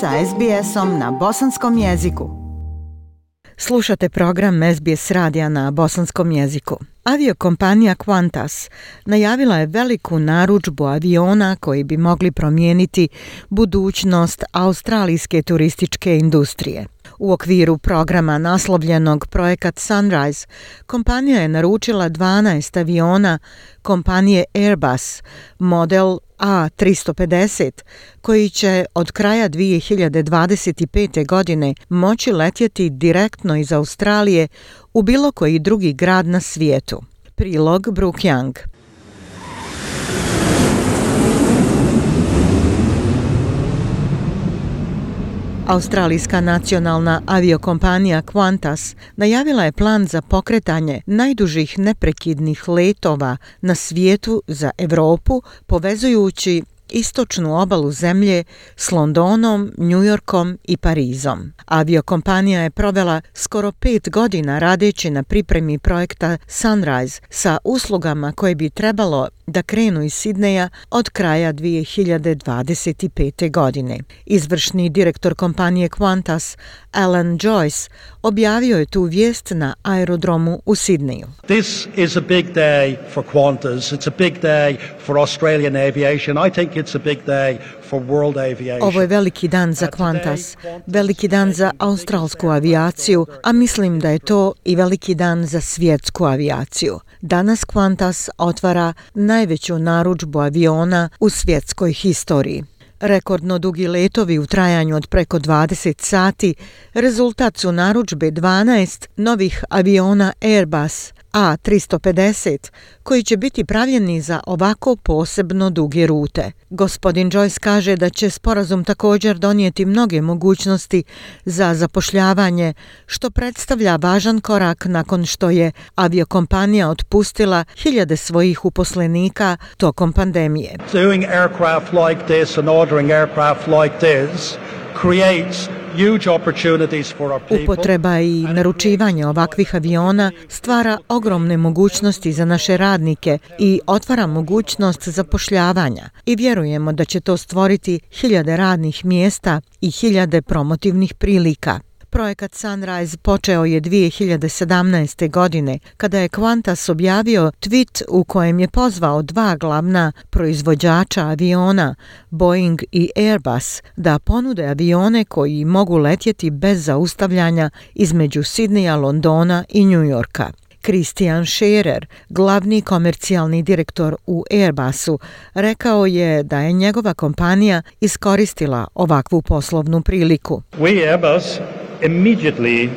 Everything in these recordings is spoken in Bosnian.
sa SBS-om na bosanskom jeziku. Slušate program SBS radija na bosanskom jeziku. Aviokompanija Qantas najavila je veliku naručbu aviona koji bi mogli promijeniti budućnost australijske turističke industrije. U okviru programa naslovljenog projekat Sunrise, kompanija je naručila 12 aviona kompanije Airbus, model A350, koji će od kraja 2025. godine moći letjeti direktno iz Australije u bilo koji drugi grad na svijetu. Prilog Brook Young. Australijska nacionalna aviokompanija Qantas najavila je plan za pokretanje najdužih neprekidnih letova na svijetu za Evropu, povezujući istočnu obalu zemlje s Londonom, Njujorkom i Parizom. Aviokompanija je provela skoro pet godina radeći na pripremi projekta Sunrise sa uslugama koje bi trebalo da krenu iz Sidneja od kraja 2025. godine. Izvršni direktor kompanije Qantas, Alan Joyce, objavio je tu vijest na aerodromu u Sidneju. This is a big day for Qantas. It's a big day for Australian aviation. I think it's a big day for world aviation. Ovo je veliki dan za Qantas, veliki dan za australsku avijaciju, a mislim da je to i veliki dan za svjetsku avijaciju. Danas Qantas otvara najveću naručbu aviona u svjetskoj historiji. Rekordno dugi letovi u trajanju od preko 20 sati rezultat su naručbe 12 novih aviona Airbus A350 koji će biti pravljeni za ovako posebno duge rute. Gospodin Joyce kaže da će sporazum također donijeti mnoge mogućnosti za zapošljavanje, što predstavlja važan korak nakon što je aviokompanija otpustila hiljade svojih uposlenika tokom pandemije. Doing aircraft like this and ordering aircraft like this creates Upotreba i naručivanje ovakvih aviona stvara ogromne mogućnosti za naše radnike i otvara mogućnost zapošljavanja. I vjerujemo da će to stvoriti hiljade radnih mjesta i hiljade promotivnih prilika. Projekat Sunrise počeo je 2017. godine kada je Qantas objavio tweet u kojem je pozvao dva glavna proizvođača aviona, Boeing i Airbus, da ponude avione koji mogu letjeti bez zaustavljanja između Sidneja, Londona i New Yorka. Christian Scherer, glavni komercijalni direktor u Airbusu, rekao je da je njegova kompanija iskoristila ovakvu poslovnu priliku. We Airbus immediately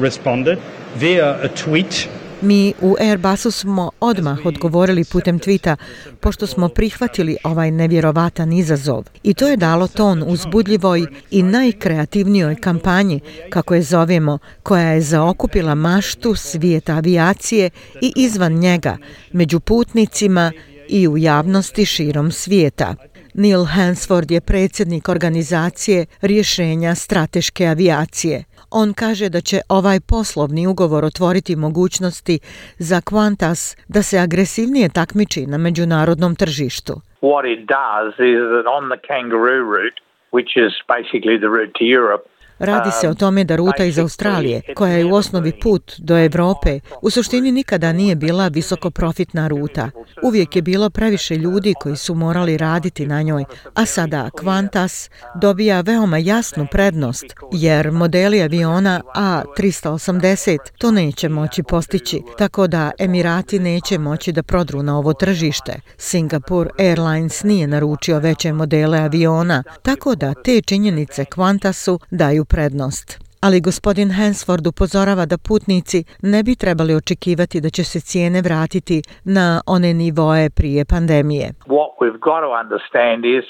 responded via a tweet Mi u Airbusu smo odmah odgovorili putem tvita pošto smo prihvatili ovaj nevjerovatan izazov. I to je dalo ton uzbudljivoj i najkreativnijoj kampanji, kako je zovemo, koja je zaokupila maštu svijeta avijacije i izvan njega, među putnicima i u javnosti širom svijeta. Neil Hansford je predsjednik organizacije rješenja strateške avijacije. On kaže da će ovaj poslovni ugovor otvoriti mogućnosti za Qantas da se agresivnije takmiči na međunarodnom tržištu. What it does is that on the kangaroo route, which is basically the route to Europe, Radi se o tome da ruta iz Australije, koja je u osnovi put do Evrope, u suštini nikada nije bila visokoprofitna ruta. Uvijek je bilo previše ljudi koji su morali raditi na njoj, a sada Qantas dobija veoma jasnu prednost, jer modeli aviona A380 to neće moći postići, tako da Emirati neće moći da prodru na ovo tržište. Singapore Airlines nije naručio veće modele aviona, tako da te činjenice Qantasu daju prednost. Ali gospodin Hansford upozorava da putnici ne bi trebali očekivati da će se cijene vratiti na one nivoje prije pandemije. What we've got to understand is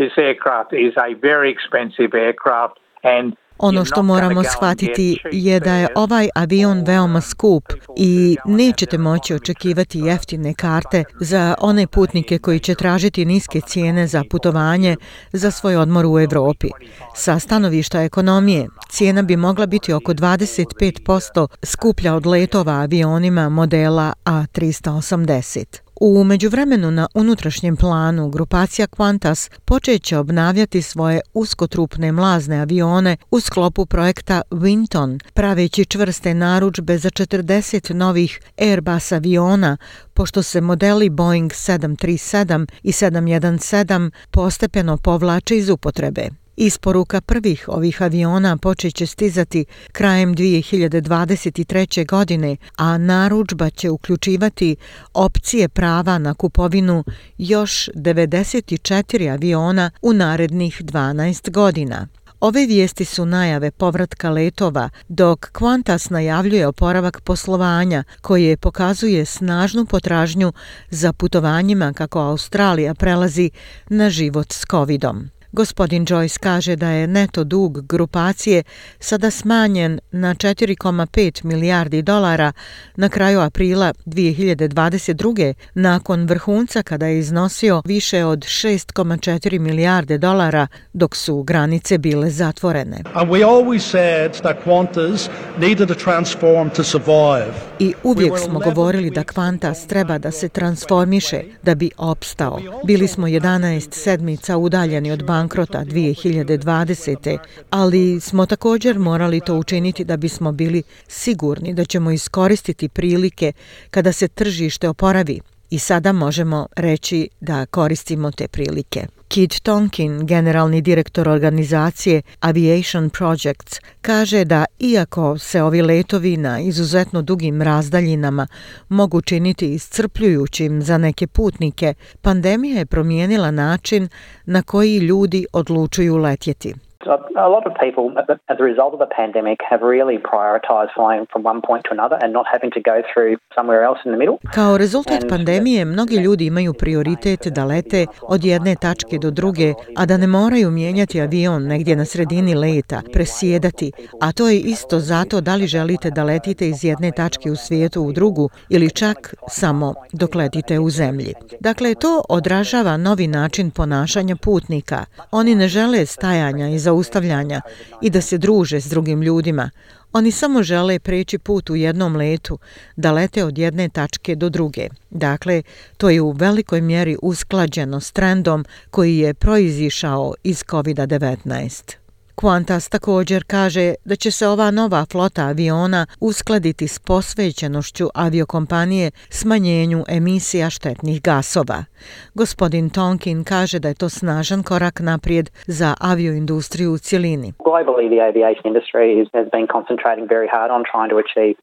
this aircraft is a very expensive aircraft and Ono što moramo shvatiti je da je ovaj avion veoma skup i nećete moći očekivati jeftine karte za one putnike koji će tražiti niske cijene za putovanje za svoj odmor u Evropi. Sa stanovišta ekonomije, cijena bi mogla biti oko 25% skuplja od letova avionima modela A380. U međuvremenu na unutrašnjem planu grupacija Qantas počeće obnavljati svoje uskotrupne mlazne avione u sklopu projekta Winton, praveći čvrste naručbe za 40 novih Airbus aviona, pošto se modeli Boeing 737 i 717 postepeno povlače iz upotrebe. Isporuka prvih ovih aviona počeće stizati krajem 2023. godine, a naručba će uključivati opcije prava na kupovinu još 94 aviona u narednih 12 godina. Ove vijesti su najave povratka letova, dok Qantas najavljuje oporavak poslovanja koje pokazuje snažnu potražnju za putovanjima kako Australija prelazi na život s covidom. Gospodin Joyce kaže da je neto dug grupacije sada smanjen na 4,5 milijardi dolara na kraju aprila 2022. nakon vrhunca kada je iznosio više od 6,4 milijarde dolara dok su granice bile zatvorene. I uvijek smo govorili da Qantas treba da se transformiše da bi opstao. Bili smo 11 sedmica udaljeni od banka bankrota 2020. Ali smo također morali to učiniti da bismo bili sigurni da ćemo iskoristiti prilike kada se tržište oporavi. I sada možemo reći da koristimo te prilike. Kid Tonkin, generalni direktor organizacije Aviation Projects, kaže da iako se ovi letovi na izuzetno dugim razdaljinama mogu činiti iscrpljujućim za neke putnike, pandemija je promijenila način na koji ljudi odlučuju letjeti. A lot of people, as a result of the pandemic, have really prioritized flying from one point to another and not having to go through somewhere else in the middle. Kao rezultat pandemije, mnogi ljudi imaju prioritet da lete od jedne tačke do druge, a da ne moraju mijenjati avion negdje na sredini leta, presjedati, a to je isto zato da li želite da letite iz jedne tačke u svijetu u drugu ili čak samo dok letite u zemlji. Dakle, to odražava novi način ponašanja putnika. Oni ne žele stajanja i zaustavljanja i da se druže s drugim ljudima. Oni samo žele preći put u jednom letu, da lete od jedne tačke do druge. Dakle, to je u velikoj mjeri usklađeno s trendom koji je proizišao iz COVID-19. Qantas također kaže da će se ova nova flota aviona uskladiti s posvećenošću aviokompanije smanjenju emisija štetnih gasova. Gospodin Tonkin kaže da je to snažan korak naprijed za avioindustriju u cjelini. Globally, the aviation industry has been concentrating very hard on trying to achieve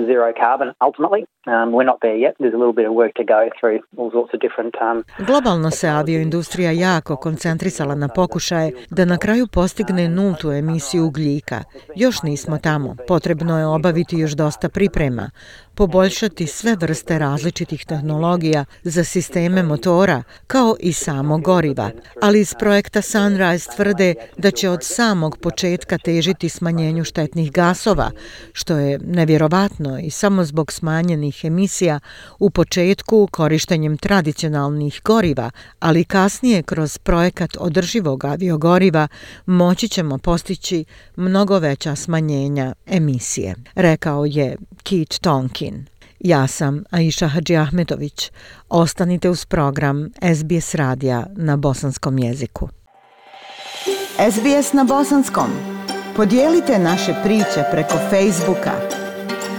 zero carbon ultimately. Um, we're not there yet. There's a little bit of work to go through all sorts of different um, Globalno se avioindustrija jako koncentrisala na pokušaje da na kraju postigne nultu emisiju ugljika. Još nismo tamo. Potrebno je obaviti još dosta priprema poboljšati sve vrste različitih tehnologija za sisteme motora, kao i samo goriva. Ali iz projekta Sunrise tvrde da će od samog početka težiti smanjenju štetnih gasova, što je nevjerovatno i samo zbog smanjenih emisija u početku korištenjem tradicionalnih goriva, ali kasnije kroz projekat održivog aviogoriva moći ćemo postići mnogo veća smanjenja emisije, rekao je Kit Tonkin. Ja sam Aisha Hadži Ahmetović. Ostanite uz program SBS radija na bosanskom jeziku. SBS na bosanskom. Podijelite naše priče preko Facebooka.